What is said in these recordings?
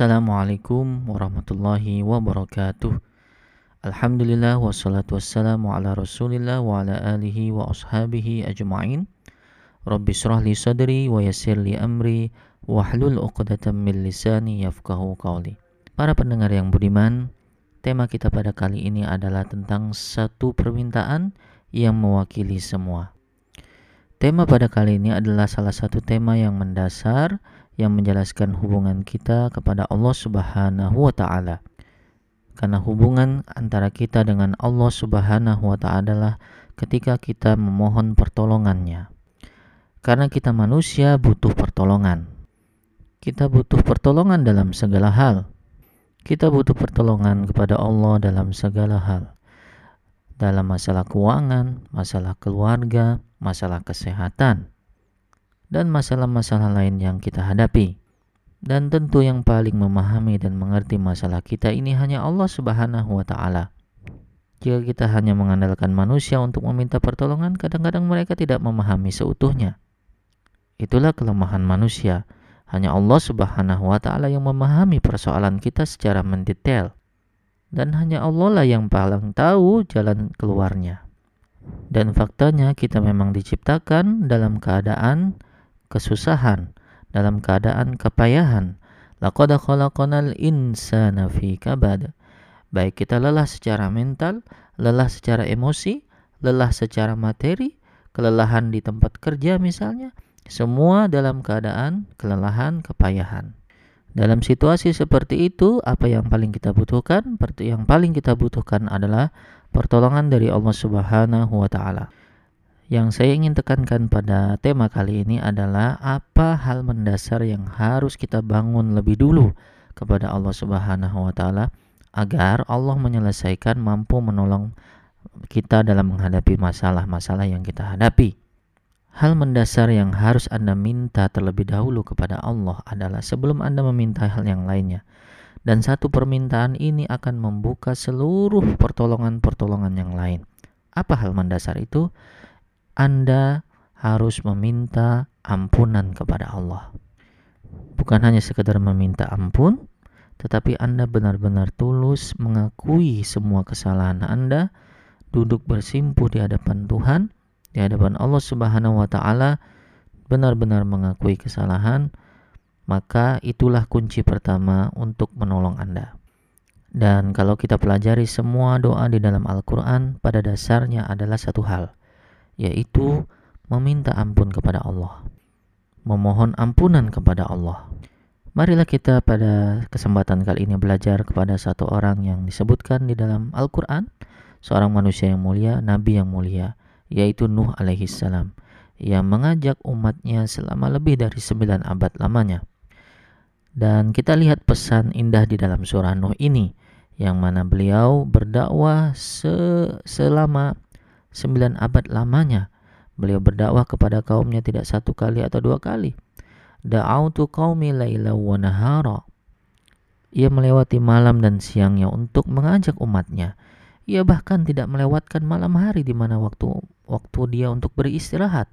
Assalamualaikum warahmatullahi wabarakatuh. Alhamdulillah wassalatu wassalamu ala Rasulillah wa ala alihi wa ashabihi ajma'in. Rabbi syrah li sadri wa yassir li amri wahlul 'uqdatam min lisani yafqahu qawli. Para pendengar yang budiman, tema kita pada kali ini adalah tentang satu permintaan yang mewakili semua. Tema pada kali ini adalah salah satu tema yang mendasar yang menjelaskan hubungan kita kepada Allah Subhanahu wa taala. Karena hubungan antara kita dengan Allah Subhanahu wa taala adalah ketika kita memohon pertolongannya. Karena kita manusia butuh pertolongan. Kita butuh pertolongan dalam segala hal. Kita butuh pertolongan kepada Allah dalam segala hal. Dalam masalah keuangan, masalah keluarga, masalah kesehatan, dan masalah-masalah lain yang kita hadapi. Dan tentu yang paling memahami dan mengerti masalah kita ini hanya Allah Subhanahu wa taala. Jika kita hanya mengandalkan manusia untuk meminta pertolongan, kadang-kadang mereka tidak memahami seutuhnya. Itulah kelemahan manusia. Hanya Allah Subhanahu wa taala yang memahami persoalan kita secara mendetail. Dan hanya Allah lah yang paling tahu jalan keluarnya. Dan faktanya kita memang diciptakan dalam keadaan kesusahan, dalam keadaan kepayahan. Laqad khalaqanal insana fi kabad. Baik kita lelah secara mental, lelah secara emosi, lelah secara materi, kelelahan di tempat kerja misalnya, semua dalam keadaan kelelahan, kepayahan. Dalam situasi seperti itu, apa yang paling kita butuhkan? Yang paling kita butuhkan adalah pertolongan dari Allah Subhanahu wa taala. Yang saya ingin tekankan pada tema kali ini adalah apa hal mendasar yang harus kita bangun lebih dulu kepada Allah Subhanahu wa taala agar Allah menyelesaikan mampu menolong kita dalam menghadapi masalah-masalah yang kita hadapi. Hal mendasar yang harus Anda minta terlebih dahulu kepada Allah adalah sebelum Anda meminta hal yang lainnya. Dan satu permintaan ini akan membuka seluruh pertolongan-pertolongan yang lain. Apa hal mendasar itu? Anda harus meminta ampunan kepada Allah. Bukan hanya sekedar meminta ampun, tetapi Anda benar-benar tulus mengakui semua kesalahan Anda, duduk bersimpuh di hadapan Tuhan, di hadapan Allah Subhanahu wa taala, benar-benar mengakui kesalahan, maka itulah kunci pertama untuk menolong Anda. Dan kalau kita pelajari semua doa di dalam Al-Quran, pada dasarnya adalah satu hal, yaitu meminta ampun kepada Allah, memohon ampunan kepada Allah. Marilah kita pada kesempatan kali ini belajar kepada satu orang yang disebutkan di dalam Al-Quran, seorang manusia yang mulia, nabi yang mulia, yaitu Nuh alaihi salam, yang mengajak umatnya selama lebih dari sembilan abad lamanya. Dan kita lihat pesan indah di dalam surah Nuh ini, yang mana beliau berdakwah se selama sembilan abad lamanya. Beliau berdakwah kepada kaumnya tidak satu kali atau dua kali. Da'autu qaumi laila wa nahara. Ia melewati malam dan siangnya untuk mengajak umatnya. Ia bahkan tidak melewatkan malam hari di mana waktu waktu dia untuk beristirahat.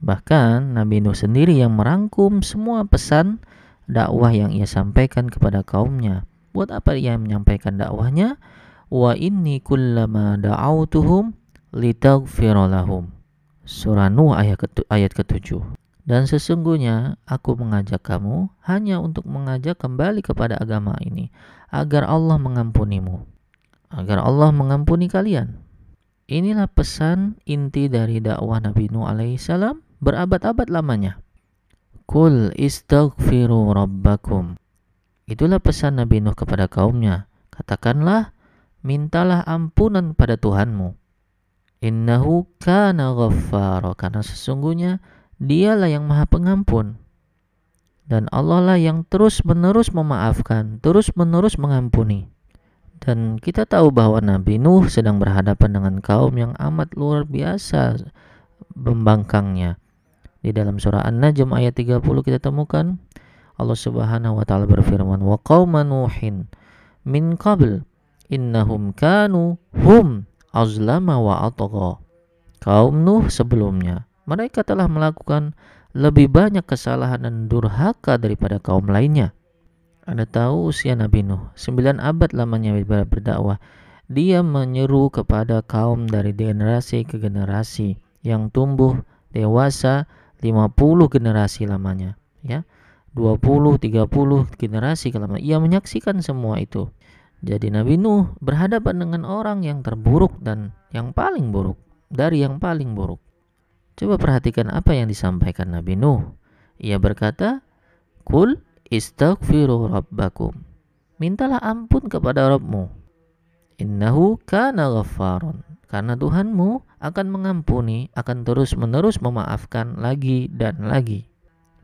Bahkan Nabi Nuh sendiri yang merangkum semua pesan dakwah yang ia sampaikan kepada kaumnya. Buat apa ia menyampaikan dakwahnya? Wa inni kullama da'autuhum litaghfira. Surah Nuh ayat ke ayat ke-7. Dan sesungguhnya aku mengajak kamu hanya untuk mengajak kembali kepada agama ini agar Allah mengampunimu. Agar Allah mengampuni kalian. Inilah pesan inti dari dakwah Nabi Nuh alaihissalam berabad-abad lamanya. Kul istaghfiru rabbakum. Itulah pesan Nabi Nuh kepada kaumnya. Katakanlah, mintalah ampunan pada Tuhanmu Innahu kana ghaffara karena sesungguhnya dialah yang maha pengampun. Dan Allah lah yang terus-menerus memaafkan, terus-menerus mengampuni. Dan kita tahu bahwa Nabi Nuh sedang berhadapan dengan kaum yang amat luar biasa membangkangnya. Di dalam surah An-Najm ayat 30 kita temukan Allah Subhanahu wa taala berfirman, "Wa qauma Nuhin min qabl innahum kanu hum azlama wa atagha. Kaum Nuh sebelumnya, mereka telah melakukan lebih banyak kesalahan dan durhaka daripada kaum lainnya. Anda tahu usia Nabi Nuh, 9 abad lamanya berdakwah. Dia menyeru kepada kaum dari generasi ke generasi yang tumbuh dewasa 50 generasi lamanya, ya. 20, 30 generasi lamanya. Ia menyaksikan semua itu. Jadi Nabi Nuh berhadapan dengan orang yang terburuk dan yang paling buruk dari yang paling buruk. Coba perhatikan apa yang disampaikan Nabi Nuh. Ia berkata, "Kul istaghfiru rabbakum." Mintalah ampun kepada Rabbmu. Innahu kana ghaffaron. Karena Tuhanmu akan mengampuni, akan terus-menerus memaafkan lagi dan lagi.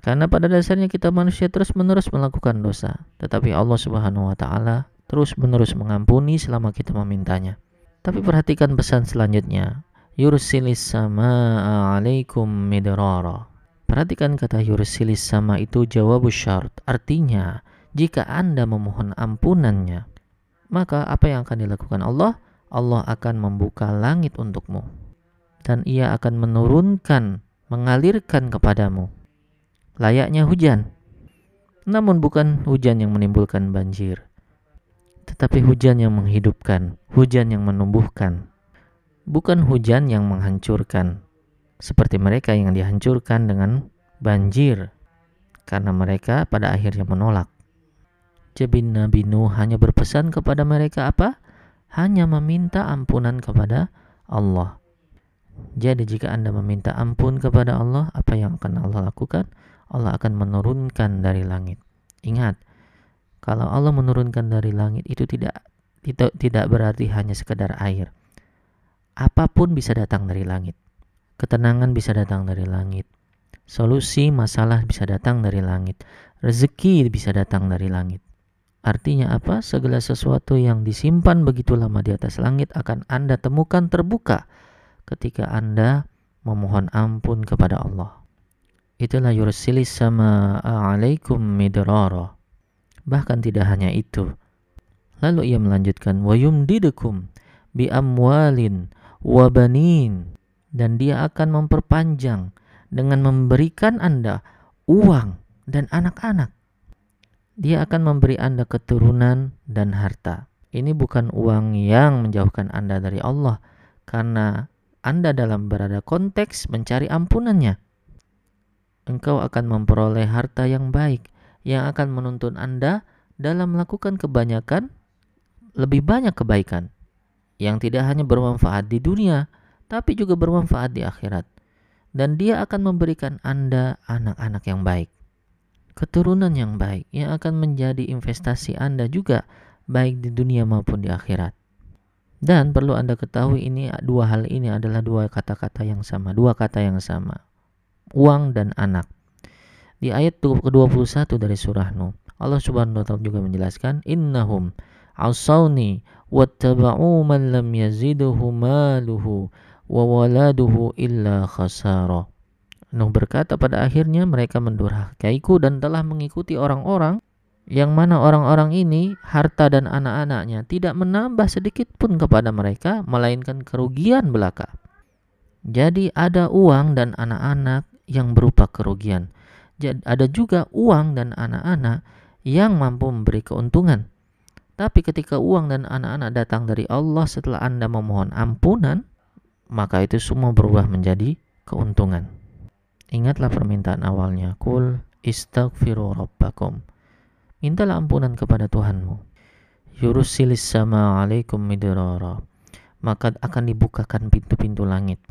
Karena pada dasarnya kita manusia terus-menerus melakukan dosa, tetapi Allah Subhanahu wa taala terus-menerus mengampuni selama kita memintanya. Tapi perhatikan pesan selanjutnya yursilis sama alaikum midrara. Perhatikan kata yursilis sama itu jawab syarat. Artinya, jika Anda memohon ampunannya, maka apa yang akan dilakukan Allah? Allah akan membuka langit untukmu. Dan ia akan menurunkan, mengalirkan kepadamu. Layaknya hujan. Namun bukan hujan yang menimbulkan banjir. Tetapi hujan yang menghidupkan, hujan yang menumbuhkan, bukan hujan yang menghancurkan, seperti mereka yang dihancurkan dengan banjir, karena mereka pada akhirnya menolak. Jabin Nabi Nuh hanya berpesan kepada mereka apa? Hanya meminta ampunan kepada Allah. Jadi jika Anda meminta ampun kepada Allah, apa yang akan Allah lakukan? Allah akan menurunkan dari langit. Ingat, kalau Allah menurunkan dari langit itu tidak tidak, tidak berarti hanya sekedar air apa pun bisa datang dari langit. Ketenangan bisa datang dari langit. Solusi masalah bisa datang dari langit. Rezeki bisa datang dari langit. Artinya apa? Segala sesuatu yang disimpan begitu lama di atas langit akan Anda temukan terbuka ketika Anda memohon ampun kepada Allah. Itulah yursilis sama alaikum midrara. Bahkan tidak hanya itu. Lalu ia melanjutkan wa yumdidukum bi amwalin wabanin dan dia akan memperpanjang dengan memberikan Anda uang dan anak-anak. Dia akan memberi Anda keturunan dan harta. Ini bukan uang yang menjauhkan Anda dari Allah karena Anda dalam berada konteks mencari ampunannya. Engkau akan memperoleh harta yang baik yang akan menuntun Anda dalam melakukan kebanyakan lebih banyak kebaikan yang tidak hanya bermanfaat di dunia, tapi juga bermanfaat di akhirat. Dan dia akan memberikan Anda anak-anak yang baik, keturunan yang baik, yang akan menjadi investasi Anda juga, baik di dunia maupun di akhirat. Dan perlu Anda ketahui ini dua hal ini adalah dua kata-kata yang sama, dua kata yang sama. Uang dan anak. Di ayat ke-21 dari surah Nuh, Allah Subhanahu wa taala juga menjelaskan innahum asawni wattaba'u man lam yazidhu maluhu wa waladuhu illa khasara. Nuh berkata pada akhirnya mereka mendurhakaiku dan telah mengikuti orang-orang yang mana orang-orang ini harta dan anak-anaknya tidak menambah sedikit pun kepada mereka melainkan kerugian belaka. Jadi ada uang dan anak-anak yang berupa kerugian. Ada juga uang dan anak-anak yang mampu memberi keuntungan. Tapi ketika uang dan anak-anak datang dari Allah setelah Anda memohon ampunan, maka itu semua berubah menjadi keuntungan. Ingatlah permintaan awalnya, kul istaghfiru rabbakum. Mintalah ampunan kepada Tuhanmu. Yurusilis sama alaikum midrara. Maka akan dibukakan pintu-pintu langit.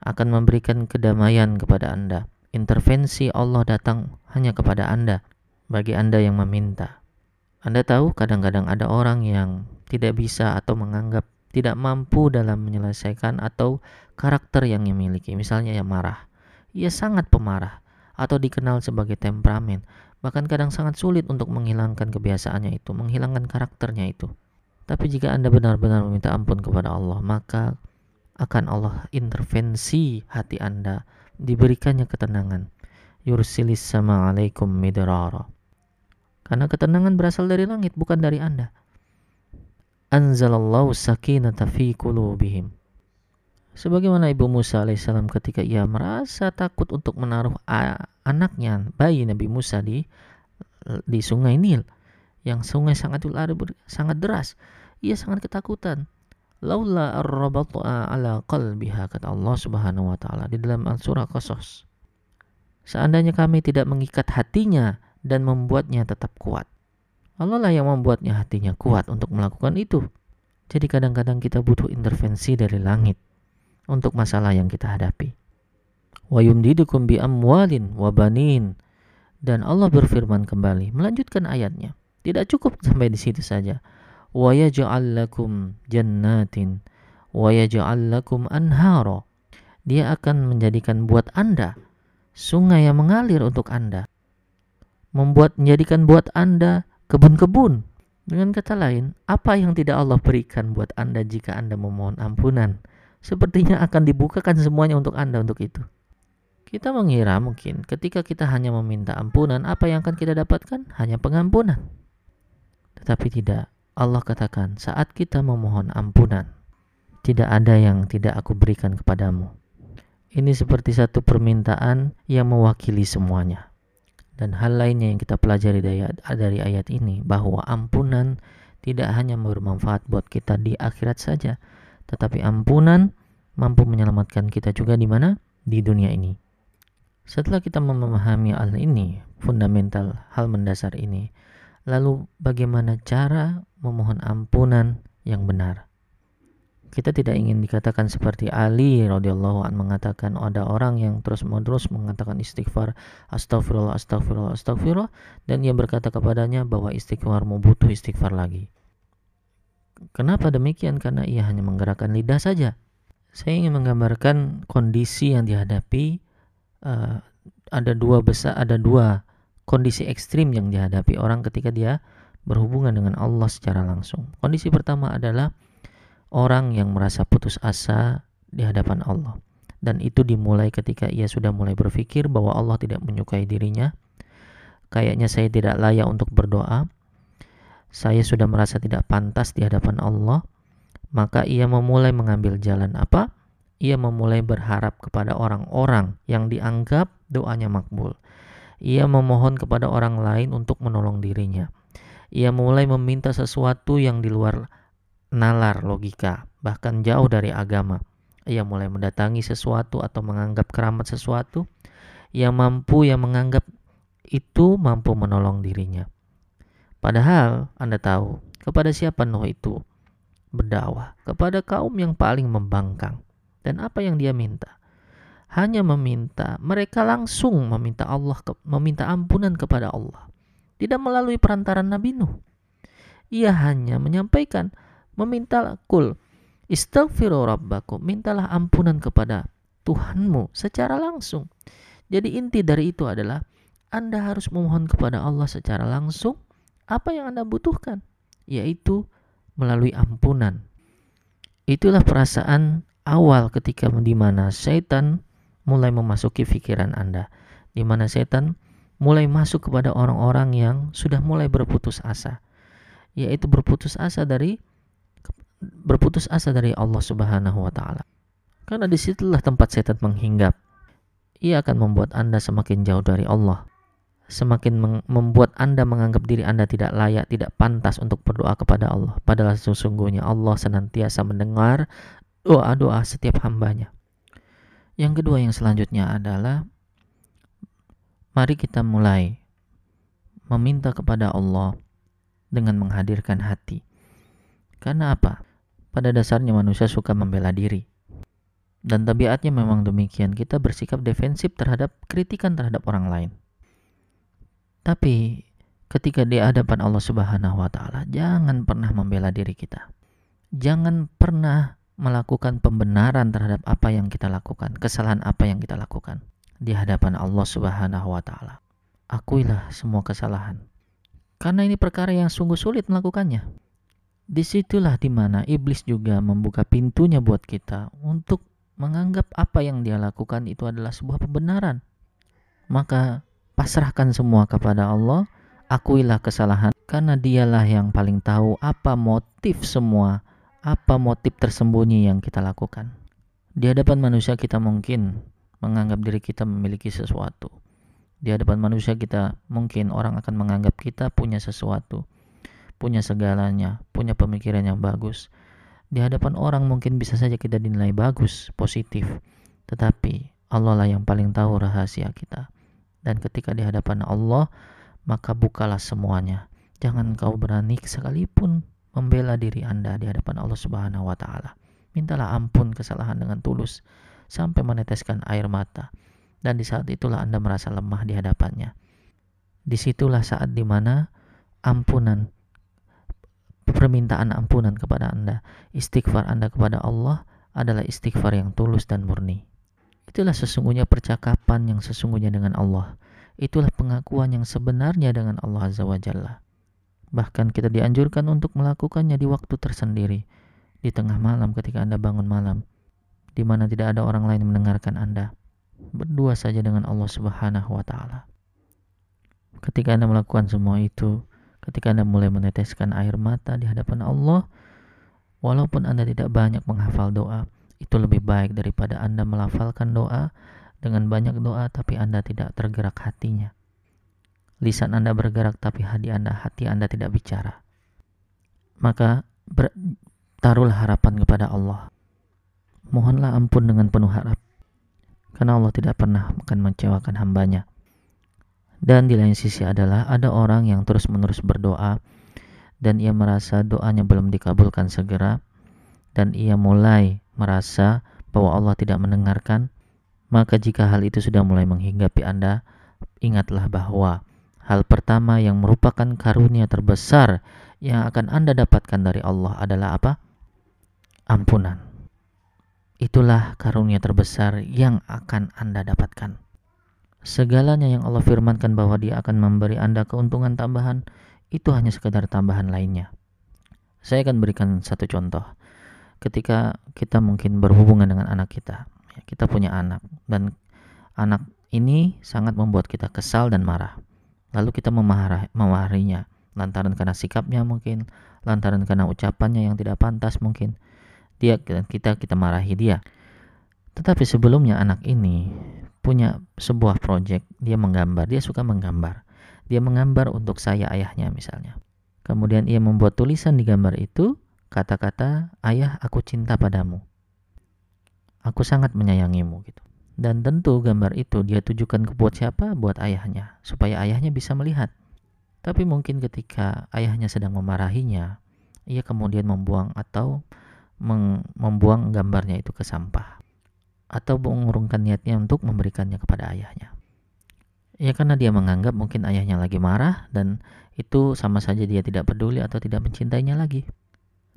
Akan memberikan kedamaian kepada Anda. Intervensi Allah datang hanya kepada Anda, bagi Anda yang meminta. Anda tahu kadang-kadang ada orang yang tidak bisa atau menganggap tidak mampu dalam menyelesaikan atau karakter yang dimiliki. Misalnya yang marah. Ia sangat pemarah atau dikenal sebagai temperamen. Bahkan kadang sangat sulit untuk menghilangkan kebiasaannya itu, menghilangkan karakternya itu. Tapi jika Anda benar-benar meminta ampun kepada Allah, maka akan Allah intervensi hati Anda, diberikannya ketenangan. Yursilis sama alaikum midrara karena ketenangan berasal dari langit, bukan dari Anda. Anzalallahu sakinata fi qulubihim. Sebagaimana Ibu Musa alaihissalam ketika ia merasa takut untuk menaruh anaknya, bayi Nabi Musa di di sungai Nil. yang sungai sangat sangat deras ia sangat ketakutan laula ar-rabatu ala qalbiha kata Allah Subhanahu wa taala di dalam surah Qasas. Seandainya kami tidak mengikat hatinya dan membuatnya tetap kuat. Allah lah yang membuatnya hatinya kuat untuk melakukan itu. Jadi kadang-kadang kita butuh intervensi dari langit untuk masalah yang kita hadapi. Wa yumdidukum bi amwalin wa banin. Dan Allah berfirman kembali melanjutkan ayatnya. Tidak cukup sampai di situ saja wa jannatin wa yaj'al. Dia akan menjadikan buat Anda sungai yang mengalir untuk Anda. Membuat menjadikan buat Anda kebun-kebun. Dengan kata lain, apa yang tidak Allah berikan buat Anda jika Anda memohon ampunan? Sepertinya akan dibukakan semuanya untuk Anda untuk itu. Kita mengira mungkin ketika kita hanya meminta ampunan, apa yang akan kita dapatkan? Hanya pengampunan. Tetapi tidak. Allah katakan, saat kita memohon ampunan, tidak ada yang tidak aku berikan kepadamu. Ini seperti satu permintaan yang mewakili semuanya. Dan hal lainnya yang kita pelajari dari, dari ayat ini, bahwa ampunan tidak hanya bermanfaat buat kita di akhirat saja, tetapi ampunan mampu menyelamatkan kita juga di mana? Di dunia ini. Setelah kita memahami hal ini, fundamental, hal mendasar ini, Lalu bagaimana cara memohon ampunan yang benar? Kita tidak ingin dikatakan seperti Ali radhiyallahu an mengatakan oh, ada orang yang terus-menerus mengatakan istighfar astagfirullah astagfirullah astagfirullah dan ia berkata kepadanya bahwa istighfar mau butuh istighfar lagi. Kenapa demikian? Karena ia hanya menggerakkan lidah saja. Saya ingin menggambarkan kondisi yang dihadapi uh, ada dua besar ada dua kondisi ekstrim yang dihadapi orang ketika dia berhubungan dengan Allah secara langsung. Kondisi pertama adalah orang yang merasa putus asa di hadapan Allah. Dan itu dimulai ketika ia sudah mulai berpikir bahwa Allah tidak menyukai dirinya. Kayaknya saya tidak layak untuk berdoa. Saya sudah merasa tidak pantas di hadapan Allah. Maka ia memulai mengambil jalan apa? Ia memulai berharap kepada orang-orang yang dianggap doanya makbul ia memohon kepada orang lain untuk menolong dirinya. Ia mulai meminta sesuatu yang di luar nalar logika, bahkan jauh dari agama. Ia mulai mendatangi sesuatu atau menganggap keramat sesuatu yang mampu yang menganggap itu mampu menolong dirinya. Padahal Anda tahu kepada siapa Nuh itu berdakwah kepada kaum yang paling membangkang. Dan apa yang dia minta? hanya meminta, mereka langsung meminta Allah meminta ampunan kepada Allah. Tidak melalui perantaran Nabi Nuh. Ia hanya menyampaikan meminta kul istaghfiru rabbakum, mintalah ampunan kepada Tuhanmu secara langsung. Jadi inti dari itu adalah Anda harus memohon kepada Allah secara langsung apa yang Anda butuhkan, yaitu melalui ampunan. Itulah perasaan awal ketika di mana setan mulai memasuki pikiran Anda, di mana setan mulai masuk kepada orang-orang yang sudah mulai berputus asa, yaitu berputus asa dari berputus asa dari Allah Subhanahu wa taala. Karena di situlah tempat setan menghinggap. Ia akan membuat Anda semakin jauh dari Allah. Semakin membuat Anda menganggap diri Anda tidak layak, tidak pantas untuk berdoa kepada Allah. Padahal sesungguhnya Allah senantiasa mendengar doa-doa setiap hambanya. Yang kedua yang selanjutnya adalah mari kita mulai meminta kepada Allah dengan menghadirkan hati. Karena apa? Pada dasarnya manusia suka membela diri. Dan tabiatnya memang demikian. Kita bersikap defensif terhadap kritikan terhadap orang lain. Tapi ketika di hadapan Allah Subhanahu wa taala, jangan pernah membela diri kita. Jangan pernah melakukan pembenaran terhadap apa yang kita lakukan, kesalahan apa yang kita lakukan di hadapan Allah Subhanahu wa taala. Akuilah semua kesalahan. Karena ini perkara yang sungguh sulit melakukannya. Di situlah di mana iblis juga membuka pintunya buat kita untuk menganggap apa yang dia lakukan itu adalah sebuah pembenaran. Maka pasrahkan semua kepada Allah, akuilah kesalahan karena dialah yang paling tahu apa motif semua apa motif tersembunyi yang kita lakukan. Di hadapan manusia kita mungkin menganggap diri kita memiliki sesuatu. Di hadapan manusia kita mungkin orang akan menganggap kita punya sesuatu. punya segalanya, punya pemikiran yang bagus. Di hadapan orang mungkin bisa saja kita dinilai bagus, positif. Tetapi Allah lah yang paling tahu rahasia kita. Dan ketika di hadapan Allah, maka bukalah semuanya. Jangan kau berani sekalipun membela diri Anda di hadapan Allah Subhanahu wa taala. Mintalah ampun kesalahan dengan tulus sampai meneteskan air mata. Dan di saat itulah Anda merasa lemah di hadapannya. Di situlah saat di mana ampunan permintaan ampunan kepada Anda, istighfar Anda kepada Allah adalah istighfar yang tulus dan murni. Itulah sesungguhnya percakapan yang sesungguhnya dengan Allah. Itulah pengakuan yang sebenarnya dengan Allah Azza wa Jalla. Bahkan kita dianjurkan untuk melakukannya di waktu tersendiri, di tengah malam ketika Anda bangun malam, di mana tidak ada orang lain mendengarkan Anda. Berdua saja dengan Allah Subhanahu wa taala. Ketika Anda melakukan semua itu, Ketika Anda mulai meneteskan air mata di hadapan Allah, walaupun Anda tidak banyak menghafal doa, itu lebih baik daripada Anda melafalkan doa dengan banyak doa tapi Anda tidak tergerak hatinya. Lisan Anda bergerak tapi hati Anda hati Anda tidak bicara. Maka ber, taruhlah harapan kepada Allah. Mohonlah ampun dengan penuh harap. Karena Allah tidak pernah akan mengecewakan hambanya. Dan di lain sisi adalah ada orang yang terus-menerus berdoa dan ia merasa doanya belum dikabulkan segera dan ia mulai merasa bahwa Allah tidak mendengarkan, maka jika hal itu sudah mulai menghinggapi Anda, ingatlah bahwa hal pertama yang merupakan karunia terbesar yang akan Anda dapatkan dari Allah adalah apa? Ampunan. Itulah karunia terbesar yang akan Anda dapatkan. Segalanya yang Allah firmankan bahwa dia akan memberi Anda keuntungan tambahan, itu hanya sekedar tambahan lainnya. Saya akan berikan satu contoh. Ketika kita mungkin berhubungan dengan anak kita, ya, kita punya anak, dan anak ini sangat membuat kita kesal dan marah. Lalu kita memarah, memarahinya, lantaran karena sikapnya mungkin, lantaran karena ucapannya yang tidak pantas mungkin. Dia kita kita marahi dia. Tetapi sebelumnya anak ini punya sebuah project, dia menggambar, dia suka menggambar. Dia menggambar untuk saya ayahnya misalnya. Kemudian ia membuat tulisan di gambar itu, kata-kata, "Ayah, aku cinta padamu." Aku sangat menyayangimu gitu. Dan tentu gambar itu dia tujukan ke buat siapa? Buat ayahnya, supaya ayahnya bisa melihat. Tapi mungkin ketika ayahnya sedang memarahinya, ia kemudian membuang atau membuang gambarnya itu ke sampah atau mengurungkan niatnya untuk memberikannya kepada ayahnya. Ya karena dia menganggap mungkin ayahnya lagi marah dan itu sama saja dia tidak peduli atau tidak mencintainya lagi.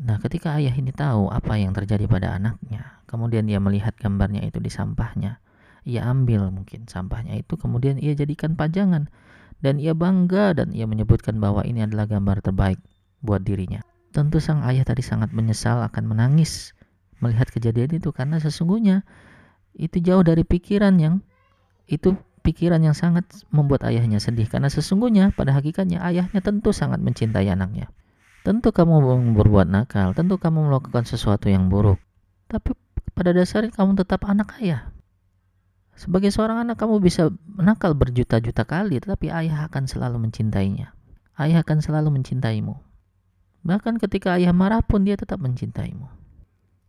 Nah, ketika ayah ini tahu apa yang terjadi pada anaknya, kemudian dia melihat gambarnya itu di sampahnya, ia ambil mungkin sampahnya itu, kemudian ia jadikan pajangan, dan ia bangga dan ia menyebutkan bahwa ini adalah gambar terbaik buat dirinya. Tentu sang ayah tadi sangat menyesal akan menangis melihat kejadian itu karena sesungguhnya itu jauh dari pikiran yang itu pikiran yang sangat membuat ayahnya sedih karena sesungguhnya pada hakikatnya ayahnya tentu sangat mencintai anaknya. Tentu kamu berbuat nakal, tentu kamu melakukan sesuatu yang buruk. Tapi pada dasarnya kamu tetap anak ayah. Sebagai seorang anak kamu bisa nakal berjuta-juta kali, tetapi ayah akan selalu mencintainya. Ayah akan selalu mencintaimu. Bahkan ketika ayah marah pun dia tetap mencintaimu.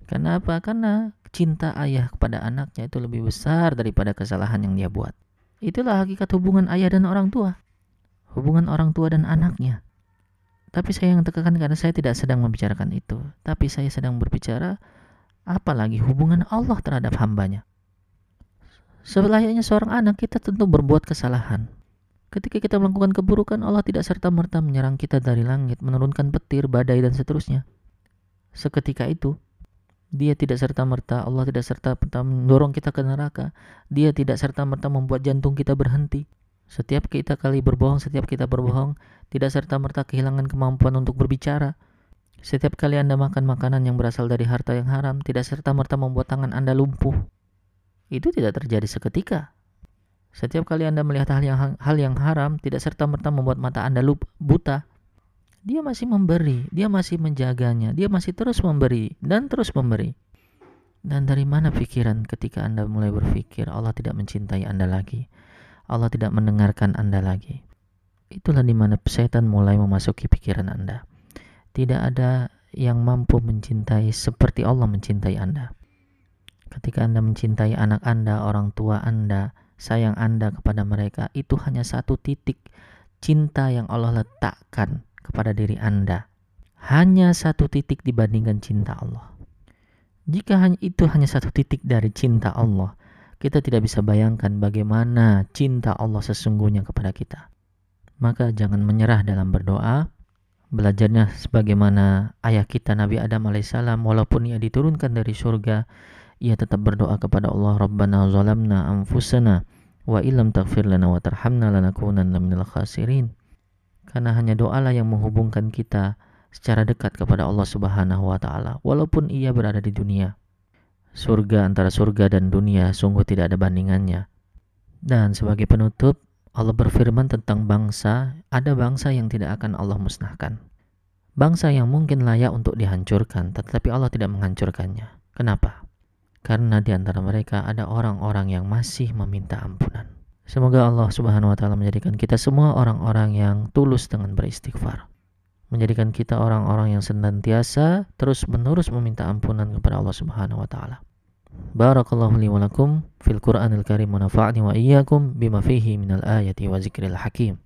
Kenapa? Karena cinta ayah kepada anaknya itu lebih besar daripada kesalahan yang dia buat. Itulah hakikat hubungan ayah dan orang tua. Hubungan orang tua dan anaknya. Tapi saya yang tekankan karena saya tidak sedang membicarakan itu. Tapi saya sedang berbicara apalagi hubungan Allah terhadap hambanya. Sebelayaknya seorang anak kita tentu berbuat kesalahan. Ketika kita melakukan keburukan, Allah tidak serta-merta menyerang kita dari langit, menurunkan petir, badai, dan seterusnya. Seketika itu, dia tidak serta-merta, Allah tidak serta-merta mendorong kita ke neraka. Dia tidak serta-merta membuat jantung kita berhenti. Setiap kita kali berbohong, setiap kita berbohong, tidak serta-merta kehilangan kemampuan untuk berbicara. Setiap kali Anda makan makanan yang berasal dari harta yang haram, tidak serta-merta membuat tangan Anda lumpuh. Itu tidak terjadi seketika. Setiap kali Anda melihat hal yang hal yang haram, tidak serta-merta membuat mata Anda buta. Dia masih memberi, dia masih menjaganya, dia masih terus memberi dan terus memberi. Dan dari mana pikiran ketika Anda mulai berpikir Allah tidak mencintai Anda lagi, Allah tidak mendengarkan Anda lagi? Itulah di mana setan mulai memasuki pikiran Anda. Tidak ada yang mampu mencintai seperti Allah mencintai Anda. Ketika Anda mencintai anak Anda, orang tua Anda, sayang Anda kepada mereka, itu hanya satu titik cinta yang Allah letakkan kepada diri Anda. Hanya satu titik dibandingkan cinta Allah. Jika hanya itu hanya satu titik dari cinta Allah, kita tidak bisa bayangkan bagaimana cinta Allah sesungguhnya kepada kita. Maka jangan menyerah dalam berdoa, belajarnya sebagaimana ayah kita Nabi Adam alaihissalam walaupun ia diturunkan dari surga ia tetap berdoa kepada Allah Rabbana zalamna anfusana wa illam taghfir lana wa tarhamna lanakunanna minal khasirin karena hanya doalah yang menghubungkan kita secara dekat kepada Allah Subhanahu wa taala walaupun ia berada di dunia surga antara surga dan dunia sungguh tidak ada bandingannya dan sebagai penutup Allah berfirman tentang bangsa, ada bangsa yang tidak akan Allah musnahkan. Bangsa yang mungkin layak untuk dihancurkan, tetapi Allah tidak menghancurkannya. Kenapa? Karena di antara mereka ada orang-orang yang masih meminta ampunan. Semoga Allah Subhanahu wa taala menjadikan kita semua orang-orang yang tulus dengan beristighfar. Menjadikan kita orang-orang yang senantiasa terus-menerus meminta ampunan kepada Allah Subhanahu wa taala. Barakallahu li wa lakum fil Qur'anil Karim wa nafa'ni wa iyyakum bima fihi minal ayati wa zikril hakim.